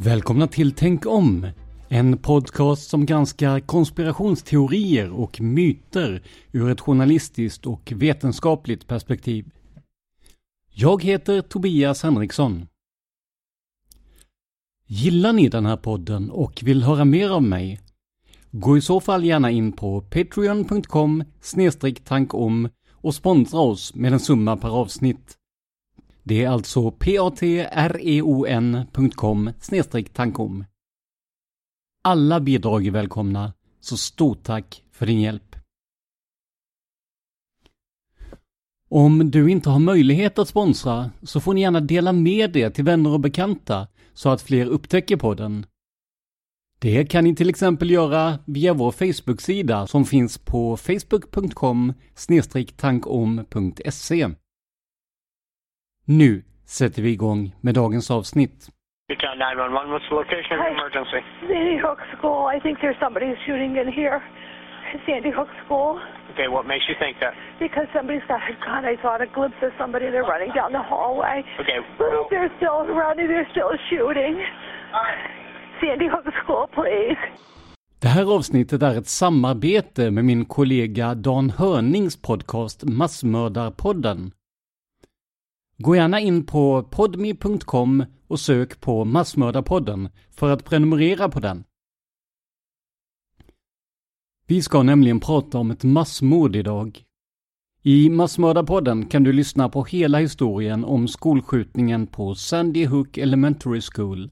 Välkomna till Tänk om! En podcast som granskar konspirationsteorier och myter ur ett journalistiskt och vetenskapligt perspektiv. Jag heter Tobias Henriksson. Gillar ni den här podden och vill höra mer av mig? Gå i så fall gärna in på patreon.com tankom och sponsra oss med en summa per avsnitt. Det är alltså patreon.com tankom. Alla bidrag är välkomna, så stort tack för din hjälp. Om du inte har möjlighet att sponsra så får ni gärna dela med det till vänner och bekanta så att fler upptäcker podden. Det kan ni till exempel göra via vår Facebook-sida som finns på facebook.com tankom.se. Nu sätter vi igång med dagens avsnitt. Newtown 911, what's the location of Hi. the emergency? Sandy Hook School. I think there's somebody shooting in here. Sandy Hook School. Okay, what makes you think that? Because somebody's got a gun. I saw a glimpse of somebody. They're running down the hallway. Okay, But well, they're still running. They're still shooting. Sandy Hook School, please. Det här avsnittet är ett samarbete med min kollega Dan Hörnings podcast Massmördarpodden. Gå gärna in på podmi.com och sök på Massmördarpodden för att prenumerera på den. Vi ska nämligen prata om ett massmord idag. I Massmördarpodden kan du lyssna på hela historien om skolskjutningen på Sandy Hook Elementary School.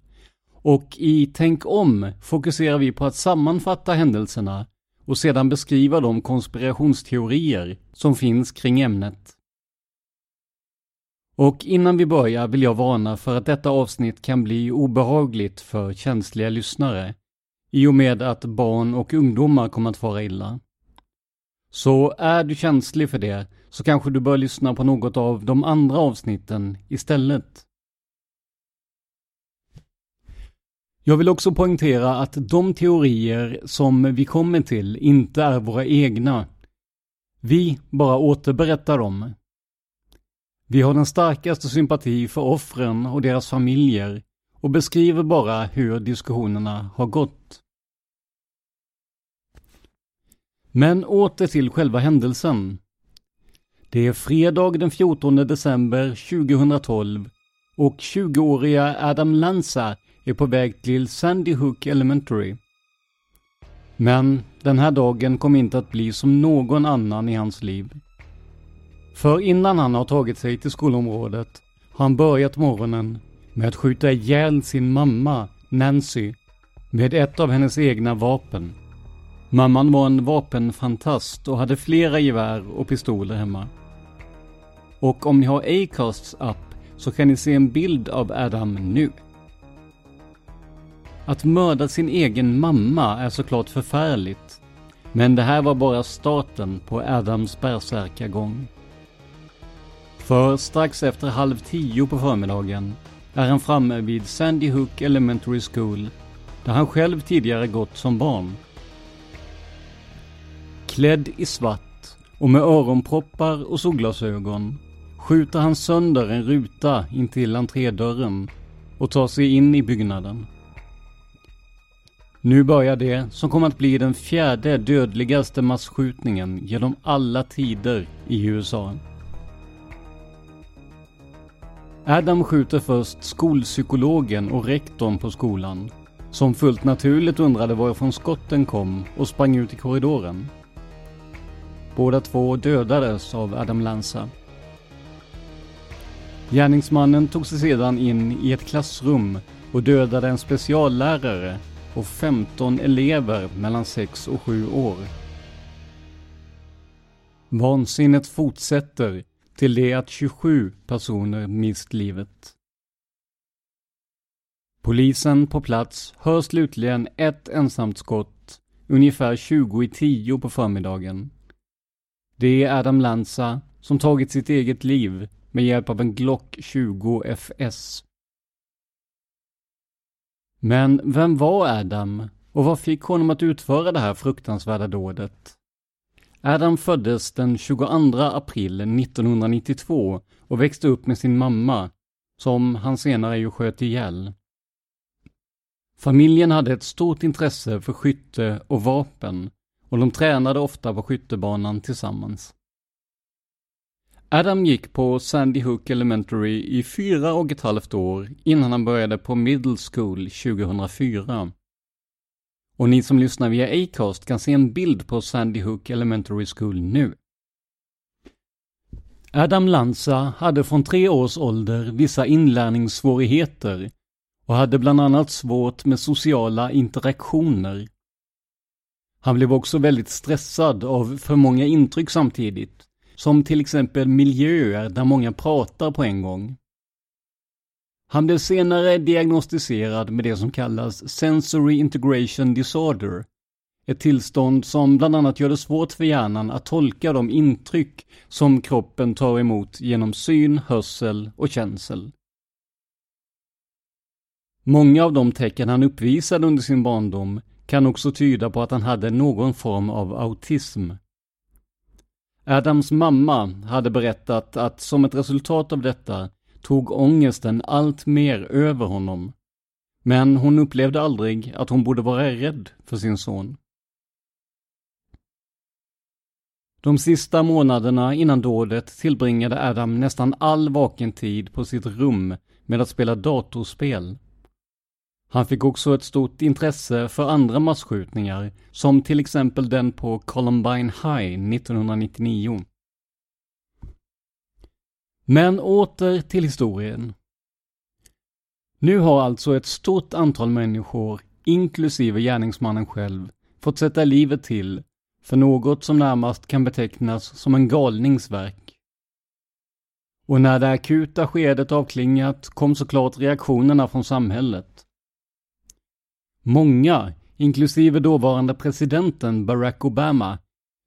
Och i Tänk om fokuserar vi på att sammanfatta händelserna och sedan beskriva de konspirationsteorier som finns kring ämnet. Och innan vi börjar vill jag varna för att detta avsnitt kan bli obehagligt för känsliga lyssnare i och med att barn och ungdomar kommer att fara illa. Så är du känslig för det så kanske du bör lyssna på något av de andra avsnitten istället. Jag vill också poängtera att de teorier som vi kommer till inte är våra egna. Vi bara återberättar dem. Vi har den starkaste sympati för offren och deras familjer och beskriver bara hur diskussionerna har gått. Men åter till själva händelsen. Det är fredag den 14 december 2012 och 20-åriga Adam Lanza är på väg till Sandy Hook Elementary. Men den här dagen kommer inte att bli som någon annan i hans liv. För innan han har tagit sig till skolområdet har han börjat morgonen med att skjuta ihjäl sin mamma, Nancy, med ett av hennes egna vapen. Mamman var en vapenfantast och hade flera gevär och pistoler hemma. Och om ni har Acasts app så kan ni se en bild av Adam nu. Att mörda sin egen mamma är såklart förfärligt. Men det här var bara starten på Adams bärsärkagång. För strax efter halv tio på förmiddagen är han framme vid Sandy Hook Elementary School där han själv tidigare gått som barn. Klädd i svart och med öronproppar och solglasögon skjuter han sönder en ruta intill entrédörren och tar sig in i byggnaden. Nu börjar det som kommer att bli den fjärde dödligaste massskjutningen genom alla tider i USA. Adam skjuter först skolpsykologen och rektorn på skolan, som fullt naturligt undrade varifrån skotten kom och sprang ut i korridoren. Båda två dödades av Adam Lanza. Gärningsmannen tog sig sedan in i ett klassrum och dödade en speciallärare och 15 elever mellan 6 och 7 år. Vansinnet fortsätter till det att 27 personer mist livet. Polisen på plats hör slutligen ett ensamt skott ungefär 20 i 10 på förmiddagen. Det är Adam Lanza som tagit sitt eget liv med hjälp av en Glock 20 FS. Men vem var Adam och vad fick honom att utföra det här fruktansvärda dådet? Adam föddes den 22 april 1992 och växte upp med sin mamma, som han senare ju sköt ihjäl. Familjen hade ett stort intresse för skytte och vapen och de tränade ofta på skyttebanan tillsammans. Adam gick på Sandy Hook Elementary i fyra och ett halvt år innan han började på Middle School 2004. Och ni som lyssnar via Acast kan se en bild på Sandy Hook Elementary School nu. Adam Lanza hade från tre års ålder vissa inlärningssvårigheter och hade bland annat svårt med sociala interaktioner. Han blev också väldigt stressad av för många intryck samtidigt som till exempel miljöer där många pratar på en gång. Han blev senare diagnostiserad med det som kallas Sensory Integration Disorder. Ett tillstånd som bland annat gör det svårt för hjärnan att tolka de intryck som kroppen tar emot genom syn, hörsel och känsel. Många av de tecken han uppvisade under sin barndom kan också tyda på att han hade någon form av autism. Adams mamma hade berättat att som ett resultat av detta tog ångesten allt mer över honom. Men hon upplevde aldrig att hon borde vara rädd för sin son. De sista månaderna innan dådet tillbringade Adam nästan all vaken tid på sitt rum med att spela datorspel. Han fick också ett stort intresse för andra massskjutningar, som till exempel den på Columbine High 1999. Men åter till historien. Nu har alltså ett stort antal människor, inklusive gärningsmannen själv, fått sätta livet till för något som närmast kan betecknas som en galningsverk. Och när det akuta skedet avklingat kom såklart reaktionerna från samhället. Många, inklusive dåvarande presidenten Barack Obama,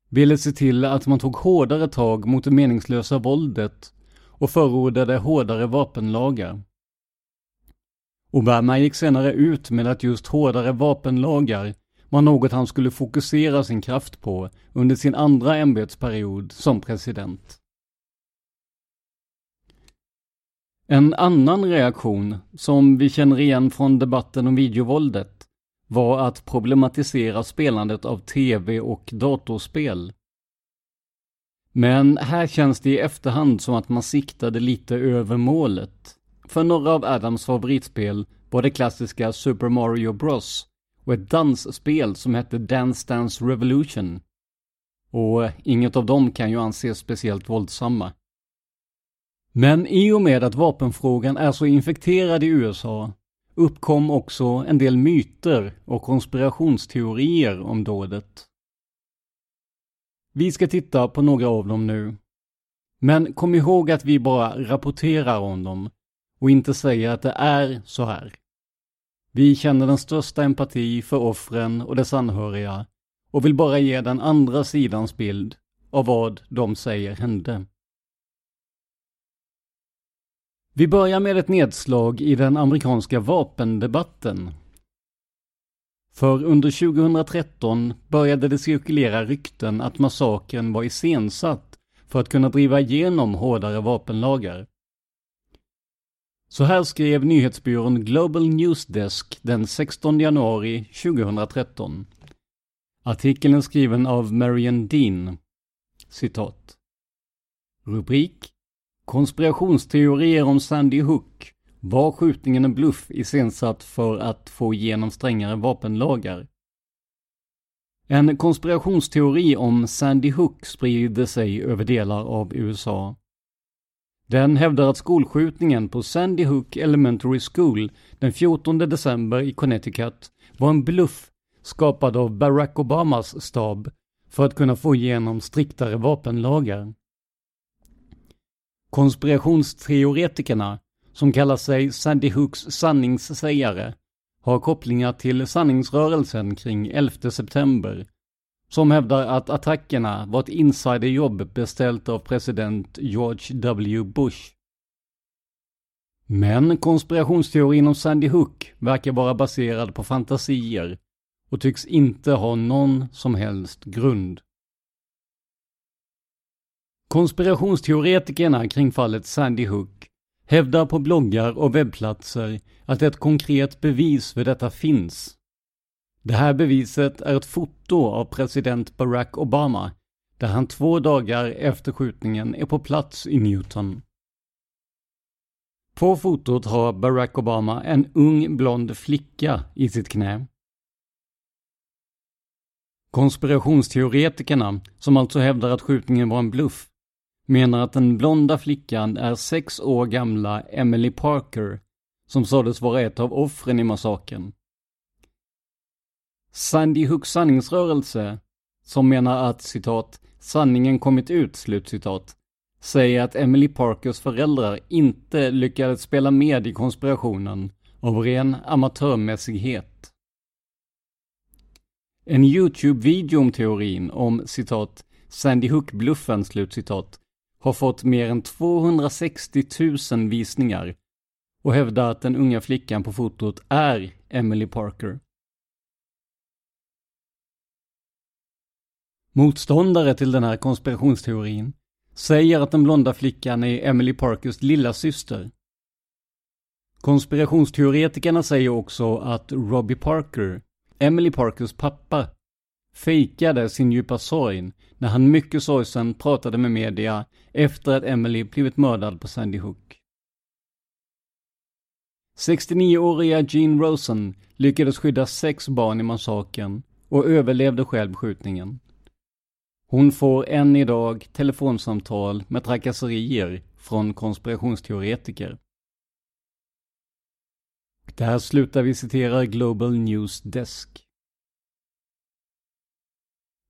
ville se till att man tog hårdare tag mot det meningslösa våldet och förordade hårdare vapenlagar. Obama gick senare ut med att just hårdare vapenlagar var något han skulle fokusera sin kraft på under sin andra ämbetsperiod som president. En annan reaktion, som vi känner igen från debatten om videovåldet, var att problematisera spelandet av tv och datorspel. Men här känns det i efterhand som att man siktade lite över målet. för några av Adams favoritspel, var det klassiska Super Mario Bros och ett dansspel som hette Dance Dance Revolution. Och inget av dem kan ju anses speciellt våldsamma. Men i och med att vapenfrågan är så infekterad i USA uppkom också en del myter och konspirationsteorier om dådet. Vi ska titta på några av dem nu. Men kom ihåg att vi bara rapporterar om dem och inte säger att det är så här. Vi känner den största empati för offren och dess anhöriga och vill bara ge den andra sidans bild av vad de säger hände. Vi börjar med ett nedslag i den amerikanska vapendebatten. För under 2013 började det cirkulera rykten att massakern var iscensatt för att kunna driva igenom hårdare vapenlagar. Så här skrev nyhetsbyrån Global News Desk den 16 januari 2013. Artikeln är skriven av Marian Dean. Citat. Rubrik Konspirationsteorier om Sandy Hook. Var skjutningen en bluff iscensatt för att få igenom strängare vapenlagar? En konspirationsteori om Sandy Hook sprider sig över delar av USA. Den hävdar att skolskjutningen på Sandy Hook Elementary School den 14 december i Connecticut var en bluff skapad av Barack Obamas stab för att kunna få igenom striktare vapenlagar. Konspirationsteoretikerna, som kallar sig Sandy Hooks sanningssägare, har kopplingar till sanningsrörelsen kring 11 september, som hävdar att attackerna var ett insiderjobb beställt av president George W. Bush. Men konspirationsteorin om Sandy Hook verkar vara baserad på fantasier och tycks inte ha någon som helst grund. Konspirationsteoretikerna kring fallet Sandy Hook hävdar på bloggar och webbplatser att ett konkret bevis för detta finns. Det här beviset är ett foto av president Barack Obama där han två dagar efter skjutningen är på plats i Newton. På fotot har Barack Obama en ung blond flicka i sitt knä. Konspirationsteoretikerna, som alltså hävdar att skjutningen var en bluff, menar att den blonda flickan är sex år gamla Emily Parker, som sades vara ett av offren i massakern. Sandy Hooks sanningsrörelse, som menar att citat, sanningen kommit ut, slutcitat, säger att Emily Parkers föräldrar inte lyckades spela med i konspirationen av ren amatörmässighet. En YouTube-video om teorin om citat Sandy Hook-bluffen, slutcitat, har fått mer än 260 000 visningar och hävdar att den unga flickan på fotot är Emily Parker. Motståndare till den här konspirationsteorin säger att den blonda flickan är Emily Parkers lilla syster. Konspirationsteoretikerna säger också att Robbie Parker, Emily Parkers pappa, fejkade sin djupa sorg när han mycket sorgsen pratade med media efter att Emily blivit mördad på Sandy Hook. 69-åriga Jean Rosen lyckades skydda sex barn i massakern och överlevde själv skjutningen. Hon får än idag telefonsamtal med trakasserier från konspirationsteoretiker. Där slutar vi citera Global News Desk.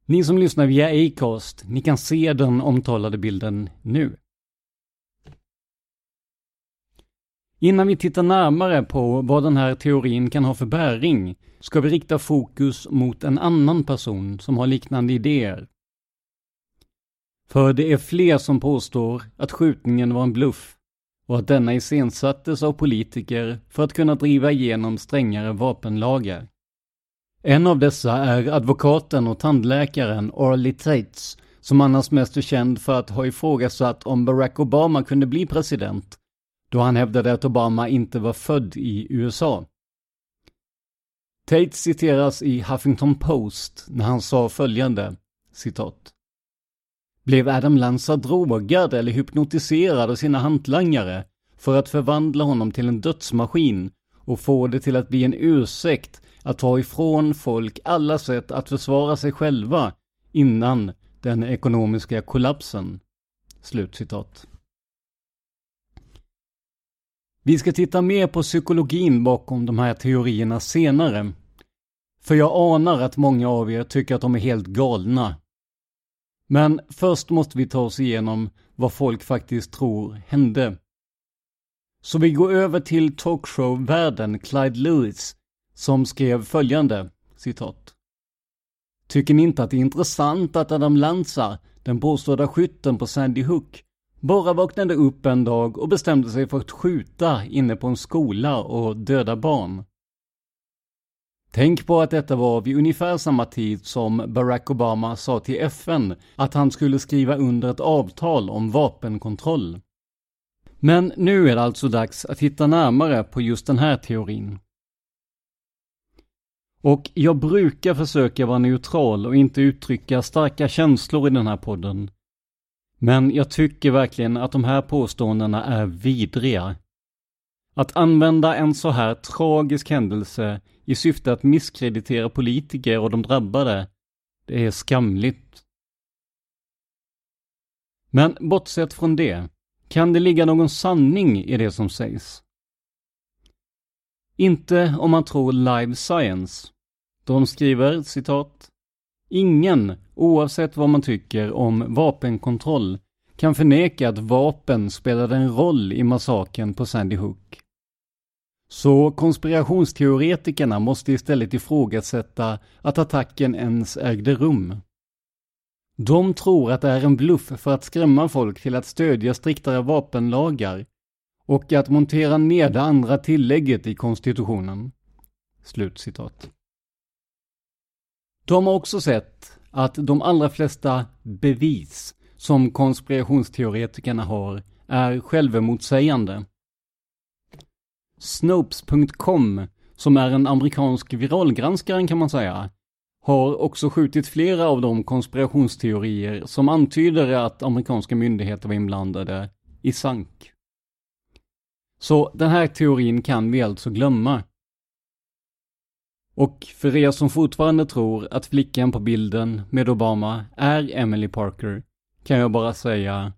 Ni som lyssnar via Acast, ni kan se den omtalade bilden nu. Innan vi tittar närmare på vad den här teorin kan ha för bäring ska vi rikta fokus mot en annan person som har liknande idéer. För det är fler som påstår att skjutningen var en bluff och att denna iscensattes av politiker för att kunna driva igenom strängare vapenlagar. En av dessa är advokaten och tandläkaren Orly Tates, som annars mest är känd för att ha ifrågasatt om Barack Obama kunde bli president, då han hävdade att Obama inte var född i USA. Tate citeras i Huffington Post när han sa följande, citat. Blev Adam Lanza drogad eller hypnotiserad av sina hantlangare för att förvandla honom till en dödsmaskin och få det till att bli en ursäkt att ta ifrån folk alla sätt att försvara sig själva innan den ekonomiska kollapsen. Slutcitat. Vi ska titta mer på psykologin bakom de här teorierna senare. För jag anar att många av er tycker att de är helt galna. Men först måste vi ta oss igenom vad folk faktiskt tror hände. Så vi går över till talkshow-världen Clyde Lewis som skrev följande, citat. Tycker ni inte att det är intressant att Adam Lanza, den påstådda skytten på Sandy Hook, bara vaknade upp en dag och bestämde sig för att skjuta inne på en skola och döda barn? Tänk på att detta var vid ungefär samma tid som Barack Obama sa till FN att han skulle skriva under ett avtal om vapenkontroll. Men nu är det alltså dags att titta närmare på just den här teorin. Och jag brukar försöka vara neutral och inte uttrycka starka känslor i den här podden. Men jag tycker verkligen att de här påståendena är vidriga. Att använda en så här tragisk händelse i syfte att misskreditera politiker och de drabbade, det är skamligt. Men bortsett från det, kan det ligga någon sanning i det som sägs? Inte om man tror Live Science. De skriver, citat, Ingen, oavsett vad man tycker om vapenkontroll, kan förneka att vapen spelade en roll i massakern på Sandy Hook. Så konspirationsteoretikerna måste istället ifrågasätta att attacken ens ägde rum. De tror att det är en bluff för att skrämma folk till att stödja striktare vapenlagar och att montera ner det andra tillägget i konstitutionen. Slutcitat. De har också sett att de allra flesta bevis som konspirationsteoretikerna har är självemotsägande. Snopes.com, som är en amerikansk viralgranskare kan man säga, har också skjutit flera av de konspirationsteorier som antyder att amerikanska myndigheter var inblandade i sank. Så den här teorin kan vi alltså glömma. Och för er som fortfarande tror att flickan på bilden med Obama är Emily Parker kan jag bara säga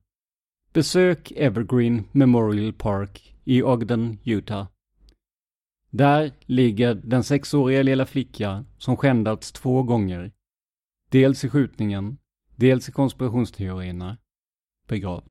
Besök Evergreen Memorial Park i Ogden, Utah. Där ligger den sexåriga lilla flicka som skändats två gånger. Dels i skjutningen, dels i konspirationsteorierna. Begravd.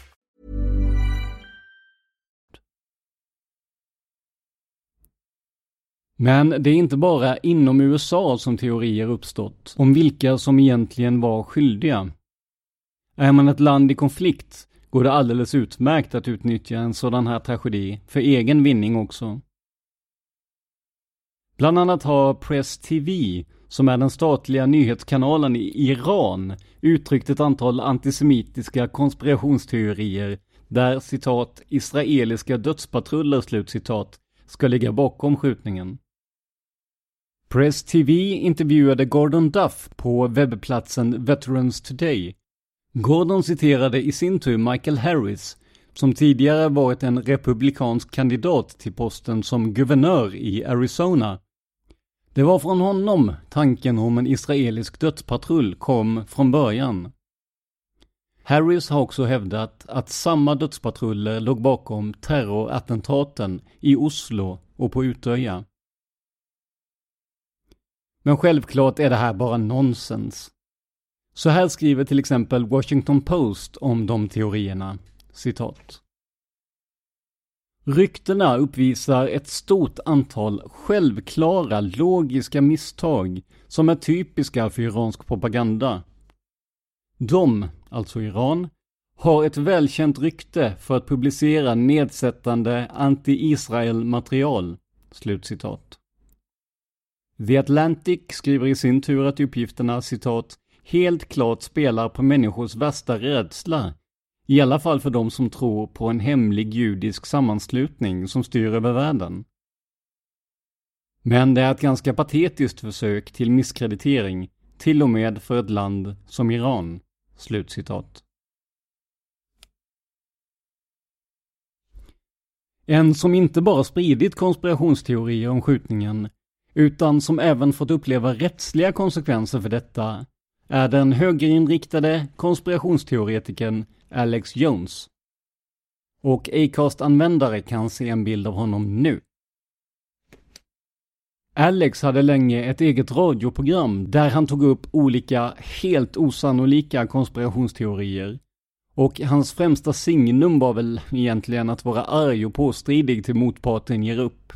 Men det är inte bara inom USA som teorier uppstått om vilka som egentligen var skyldiga. Är man ett land i konflikt går det alldeles utmärkt att utnyttja en sådan här tragedi för egen vinning också. Bland annat har Press TV, som är den statliga nyhetskanalen i Iran, uttryckt ett antal antisemitiska konspirationsteorier där citat israeliska dödspatruller slutcitat ska ligga bakom skjutningen. Press TV intervjuade Gordon Duff på webbplatsen Veterans Today. Gordon citerade i sin tur Michael Harris, som tidigare varit en republikansk kandidat till posten som guvernör i Arizona. Det var från honom tanken om en israelisk dödspatrull kom från början. Harris har också hävdat att samma dödspatruller låg bakom terrorattentaten i Oslo och på Utöja. Men självklart är det här bara nonsens. Så här skriver till exempel Washington Post om de teorierna. Citat. Ryktena uppvisar ett stort antal självklara logiska misstag som är typiska för iransk propaganda. De, alltså Iran, har ett välkänt rykte för att publicera nedsättande anti-Israel material. Slutcitat. The Atlantic skriver i sin tur att uppgifterna citat helt klart spelar på människors värsta rädsla. I alla fall för de som tror på en hemlig judisk sammanslutning som styr över världen. Men det är ett ganska patetiskt försök till misskreditering, till och med för ett land som Iran. Slutcitat. En som inte bara spridit konspirationsteorier om skjutningen, utan som även fått uppleva rättsliga konsekvenser för detta, är den högerinriktade konspirationsteoretikern Alex Jones. Och Acast-användare kan se en bild av honom nu. Alex hade länge ett eget radioprogram där han tog upp olika helt osannolika konspirationsteorier. Och hans främsta signum var väl egentligen att vara arg och påstridig till motparten ger upp.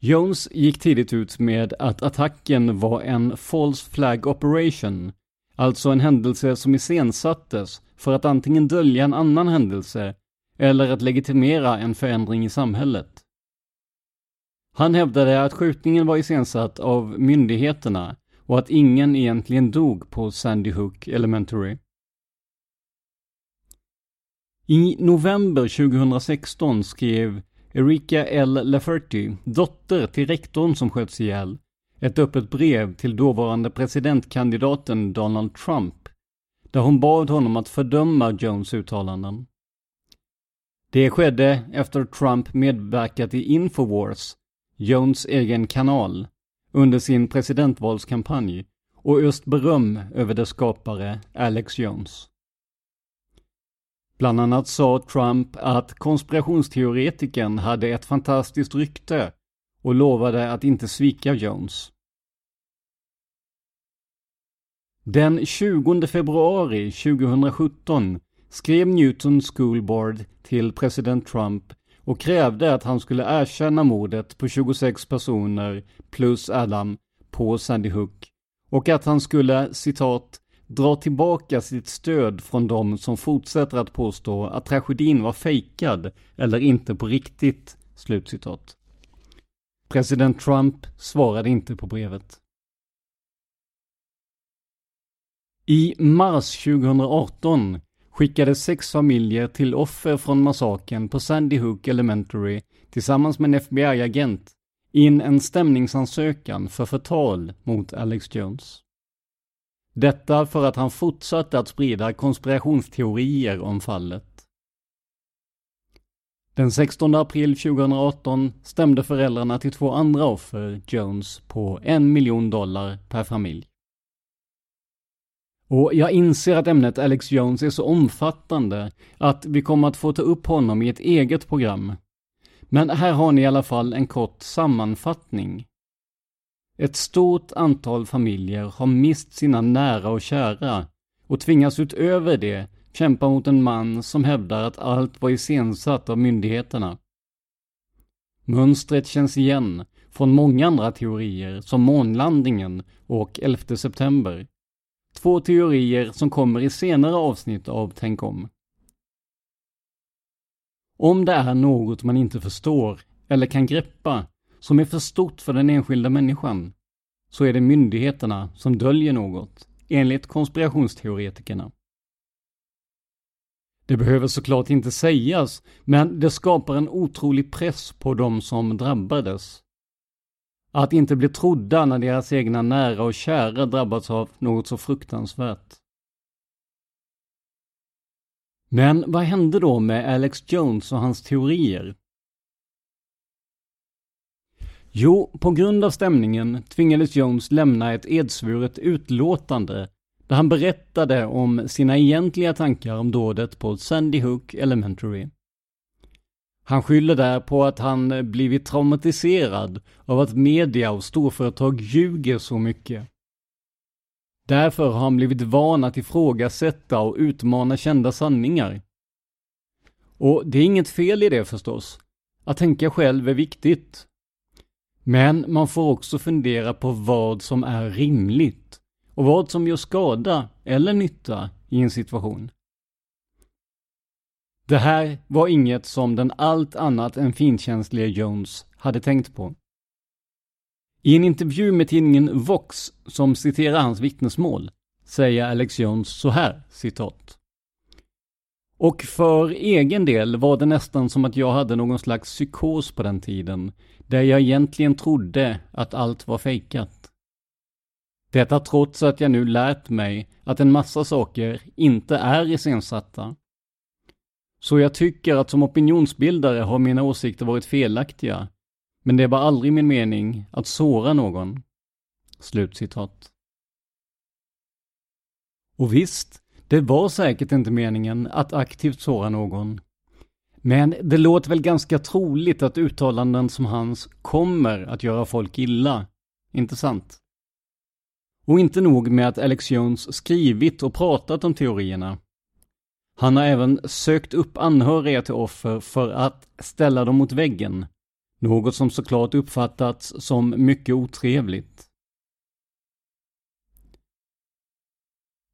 Jones gick tidigt ut med att attacken var en false flag operation, alltså en händelse som iscensattes för att antingen dölja en annan händelse eller att legitimera en förändring i samhället. Han hävdade att skjutningen var iscensatt av myndigheterna och att ingen egentligen dog på Sandy Hook Elementary. I november 2016 skrev Erika L. Lafferty, dotter till rektorn som sköts ihjäl, ett öppet brev till dåvarande presidentkandidaten Donald Trump, där hon bad honom att fördöma Jones uttalanden. Det skedde efter Trump medverkat i Infowars, Jones egen kanal, under sin presidentvalskampanj och öst beröm över dess skapare Alex Jones. Bland annat sa Trump att konspirationsteoretikern hade ett fantastiskt rykte och lovade att inte svika Jones. Den 20 februari 2017 skrev Newton School Board till president Trump och krävde att han skulle erkänna mordet på 26 personer plus Adam på Sandy Hook och att han skulle, citat, dra tillbaka sitt stöd från de som fortsätter att påstå att tragedin var fejkad eller inte på riktigt. Slutcitat. President Trump svarade inte på brevet. I mars 2018 skickade sex familjer till offer från massakern på Sandy Hook Elementary tillsammans med en FBI-agent in en stämningsansökan för förtal mot Alex Jones. Detta för att han fortsatte att sprida konspirationsteorier om fallet. Den 16 april 2018 stämde föräldrarna till två andra offer, Jones, på en miljon dollar per familj. Och jag inser att ämnet Alex Jones är så omfattande att vi kommer att få ta upp honom i ett eget program. Men här har ni i alla fall en kort sammanfattning. Ett stort antal familjer har mist sina nära och kära och tvingas utöver det kämpa mot en man som hävdar att allt var iscensatt av myndigheterna. Mönstret känns igen från många andra teorier som månlandningen och 11 september. Två teorier som kommer i senare avsnitt av Tänk om. Om det är något man inte förstår eller kan greppa som är för stort för den enskilda människan, så är det myndigheterna som döljer något, enligt konspirationsteoretikerna. Det behöver såklart inte sägas, men det skapar en otrolig press på de som drabbades. Att inte bli trodda när deras egna nära och kära drabbats av något så fruktansvärt. Men vad hände då med Alex Jones och hans teorier? Jo, på grund av stämningen tvingades Jones lämna ett edsvuret utlåtande där han berättade om sina egentliga tankar om dådet på Sandy Hook Elementary. Han skyller där på att han blivit traumatiserad av att media och storföretag ljuger så mycket. Därför har han blivit van att ifrågasätta och utmana kända sanningar. Och det är inget fel i det förstås. Att tänka själv är viktigt. Men man får också fundera på vad som är rimligt och vad som gör skada eller nytta i en situation. Det här var inget som den allt annat än finkänsliga Jones hade tänkt på. I en intervju med tidningen Vox, som citerar hans vittnesmål, säger Alex Jones så här, citat. Och för egen del var det nästan som att jag hade någon slags psykos på den tiden, där jag egentligen trodde att allt var fejkat. Detta trots att jag nu lärt mig att en massa saker inte är iscensatta. Så jag tycker att som opinionsbildare har mina åsikter varit felaktiga, men det var aldrig min mening att såra någon. Slutcitat. Och visst, det var säkert inte meningen att aktivt såra någon. Men det låter väl ganska troligt att uttalanden som hans kommer att göra folk illa. Inte sant? Och inte nog med att Alex Jones skrivit och pratat om teorierna. Han har även sökt upp anhöriga till offer för att ställa dem mot väggen. Något som såklart uppfattats som mycket otrevligt.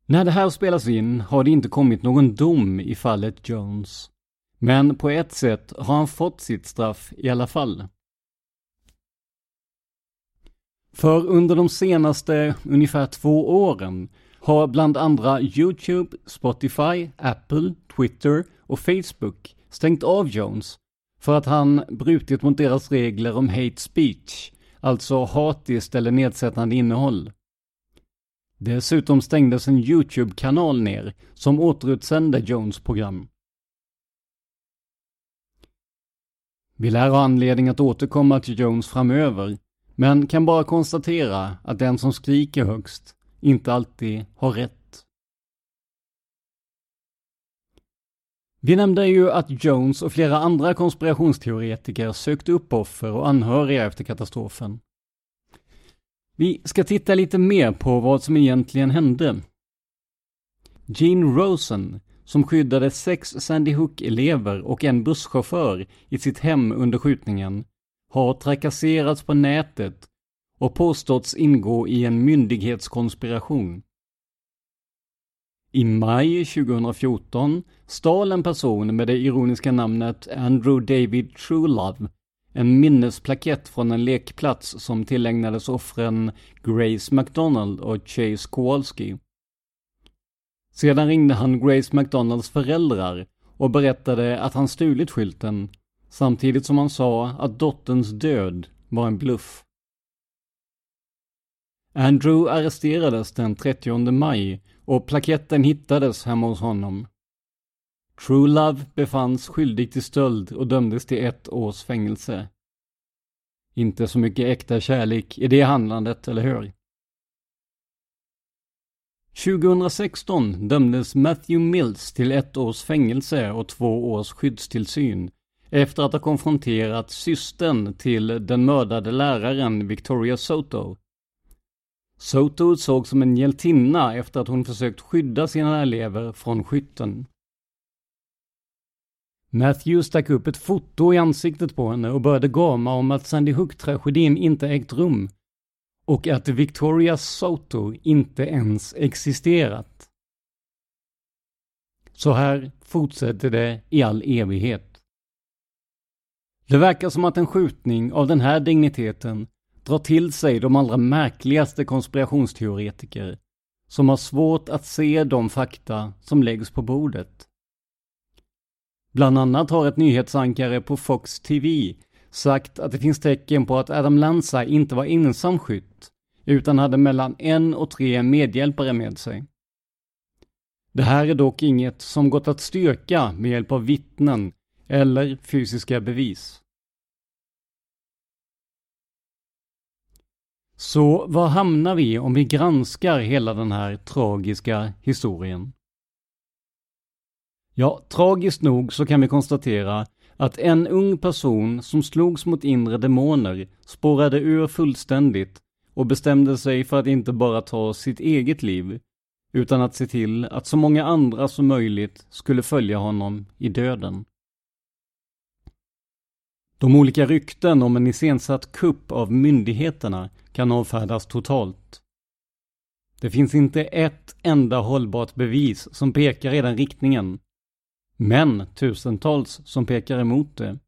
När det här spelas in har det inte kommit någon dom i fallet Jones. Men på ett sätt har han fått sitt straff i alla fall. För under de senaste ungefär två åren har bland andra YouTube, Spotify, Apple, Twitter och Facebook stängt av Jones för att han brutit mot deras regler om hate speech, alltså hatiskt eller nedsättande innehåll. Dessutom stängdes en YouTube-kanal ner som återutsände Jones program. Vi lär ha anledning att återkomma till Jones framöver, men kan bara konstatera att den som skriker högst inte alltid har rätt. Vi nämnde ju att Jones och flera andra konspirationsteoretiker sökte upp offer och anhöriga efter katastrofen. Vi ska titta lite mer på vad som egentligen hände. Gene Rosen, som skyddade sex Sandy Hook-elever och en busschaufför i sitt hem under skjutningen, har trakasserats på nätet och påståtts ingå i en myndighetskonspiration. I maj 2014 stal en person med det ironiska namnet Andrew David Truelove en minnesplakett från en lekplats som tillägnades offren Grace McDonald och Chase Kowalski. Sedan ringde han Grace McDonalds föräldrar och berättade att han stulit skylten samtidigt som han sa att dotterns död var en bluff. Andrew arresterades den 30 maj och plaketten hittades hemma hos honom. True Love befanns skyldig till stöld och dömdes till ett års fängelse. Inte så mycket äkta kärlek i det handlandet, eller hur? 2016 dömdes Matthew Mills till ett års fängelse och två års skyddstillsyn efter att ha konfronterat systern till den mördade läraren Victoria Soto. Soto såg som en hjältinna efter att hon försökt skydda sina elever från skytten. Matthew stack upp ett foto i ansiktet på henne och började gama om att Sandy Hook-tragedin inte ägt rum och att Victoria Soto inte ens existerat. Så här fortsätter det i all evighet. Det verkar som att en skjutning av den här digniteten drar till sig de allra märkligaste konspirationsteoretiker som har svårt att se de fakta som läggs på bordet. Bland annat har ett nyhetsankare på Fox TV sagt att det finns tecken på att Adam Lanza inte var ensam skytt, utan hade mellan en och tre medhjälpare med sig. Det här är dock inget som gått att styrka med hjälp av vittnen eller fysiska bevis. Så var hamnar vi om vi granskar hela den här tragiska historien? Ja, tragiskt nog så kan vi konstatera att en ung person som slogs mot inre demoner spårade ur fullständigt och bestämde sig för att inte bara ta sitt eget liv, utan att se till att så många andra som möjligt skulle följa honom i döden. De olika rykten om en iscensatt kupp av myndigheterna kan avfärdas totalt. Det finns inte ett enda hållbart bevis som pekar i den riktningen men tusentals som pekar emot det.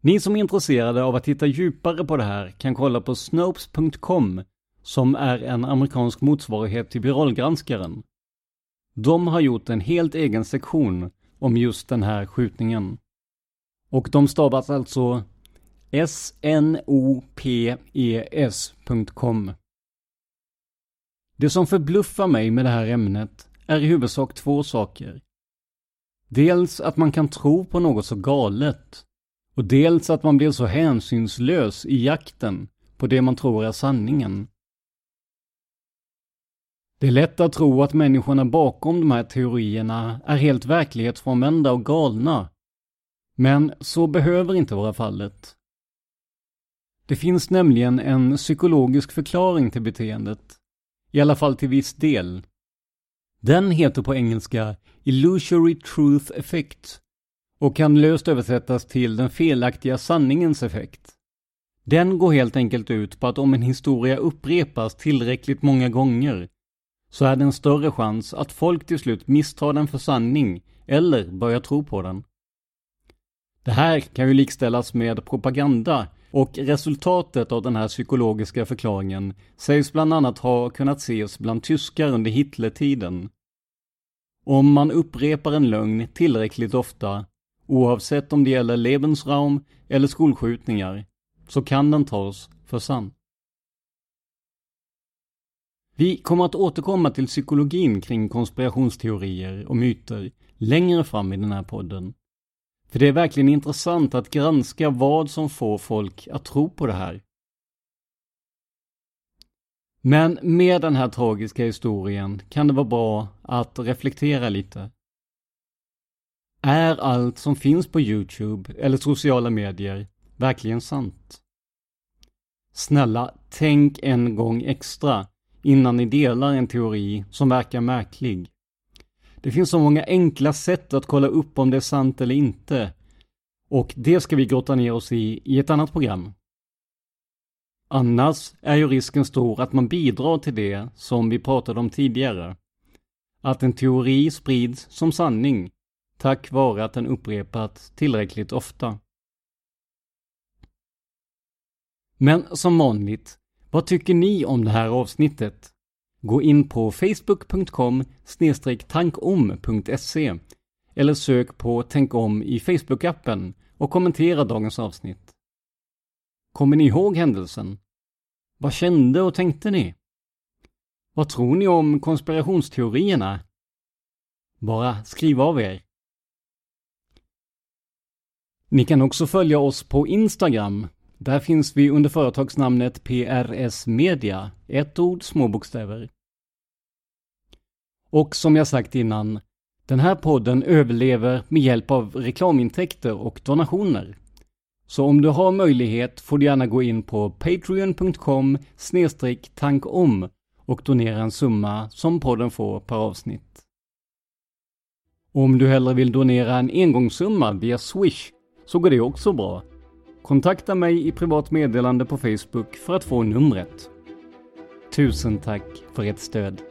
Ni som är intresserade av att titta djupare på det här kan kolla på Snopes.com som är en amerikansk motsvarighet till Viralgranskaren. De har gjort en helt egen sektion om just den här skjutningen. Och de stavas alltså snopes.com. Det som förbluffar mig med det här ämnet är i huvudsak två saker. Dels att man kan tro på något så galet och dels att man blir så hänsynslös i jakten på det man tror är sanningen. Det är lätt att tro att människorna bakom de här teorierna är helt verklighetsfrånvända och galna. Men så behöver inte vara fallet. Det finns nämligen en psykologisk förklaring till beteendet. I alla fall till viss del. Den heter på engelska Illusory Truth Effect och kan löst översättas till den felaktiga sanningens effekt. Den går helt enkelt ut på att om en historia upprepas tillräckligt många gånger så är det en större chans att folk till slut misstar den för sanning eller börjar tro på den. Det här kan ju likställas med propaganda och resultatet av den här psykologiska förklaringen sägs bland annat ha kunnat ses bland tyskar under Hitlertiden. Om man upprepar en lögn tillräckligt ofta, oavsett om det gäller Lebensraum eller skolskjutningar, så kan den tas för sann. Vi kommer att återkomma till psykologin kring konspirationsteorier och myter längre fram i den här podden. För det är verkligen intressant att granska vad som får folk att tro på det här. Men med den här tragiska historien kan det vara bra att reflektera lite. Är allt som finns på Youtube eller sociala medier verkligen sant? Snälla, tänk en gång extra innan ni delar en teori som verkar märklig. Det finns så många enkla sätt att kolla upp om det är sant eller inte. Och det ska vi grotta ner oss i i ett annat program. Annars är ju risken stor att man bidrar till det som vi pratade om tidigare. Att en teori sprids som sanning tack vare att den upprepats tillräckligt ofta. Men som vanligt, vad tycker ni om det här avsnittet? Gå in på facebook.com tankom.se eller sök på Tänk om i Facebook-appen och kommentera dagens avsnitt. Kommer ni ihåg händelsen? Vad kände och tänkte ni? Vad tror ni om konspirationsteorierna? Bara skriv av er. Ni kan också följa oss på Instagram. Där finns vi under företagsnamnet PRS Media, ett ord, små bokstäver. Och som jag sagt innan, den här podden överlever med hjälp av reklamintäkter och donationer. Så om du har möjlighet får du gärna gå in på patreon.com tankom och donera en summa som podden får per avsnitt. Om du hellre vill donera en engångssumma via Swish så går det också bra. Kontakta mig i privat meddelande på Facebook för att få numret. Tusen tack för ert stöd.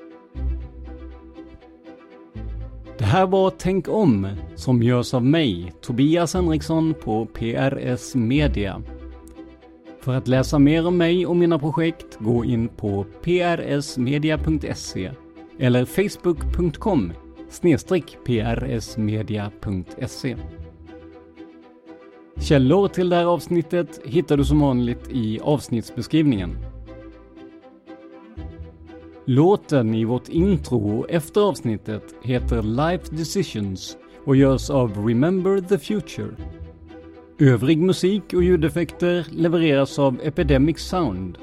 Det här var Tänk om, som görs av mig, Tobias Henriksson på PRS Media. För att läsa mer om mig och mina projekt, gå in på prsmedia.se eller facebook.com prsmedia.se. Källor till det här avsnittet hittar du som vanligt i avsnittsbeskrivningen. Låten i vårt intro efter avsnittet heter Life Decisions och görs av Remember the Future. Övrig musik och ljudeffekter levereras av Epidemic Sound.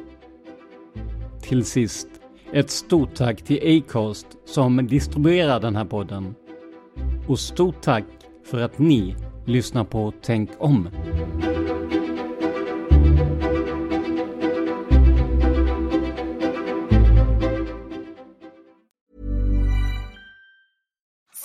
Till sist, ett stort tack till Acast som distribuerar den här podden. Och stort tack för att ni Lyssna på Tänk om.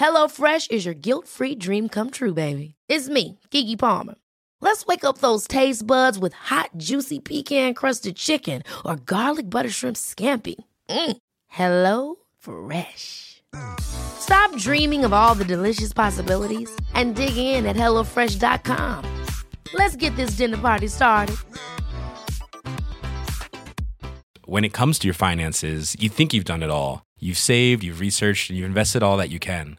HelloFresh is your guilt free dream come true, baby. It's me, Gigi Palmer. Let's wake up those taste buds with hot, juicy pecan crusted chicken or garlic butter shrimp scampi. Mm. Hello Fresh. Stop dreaming of all the delicious possibilities and dig in at HelloFresh.com. Let's get this dinner party started. When it comes to your finances, you think you've done it all. You've saved, you've researched, and you've invested all that you can.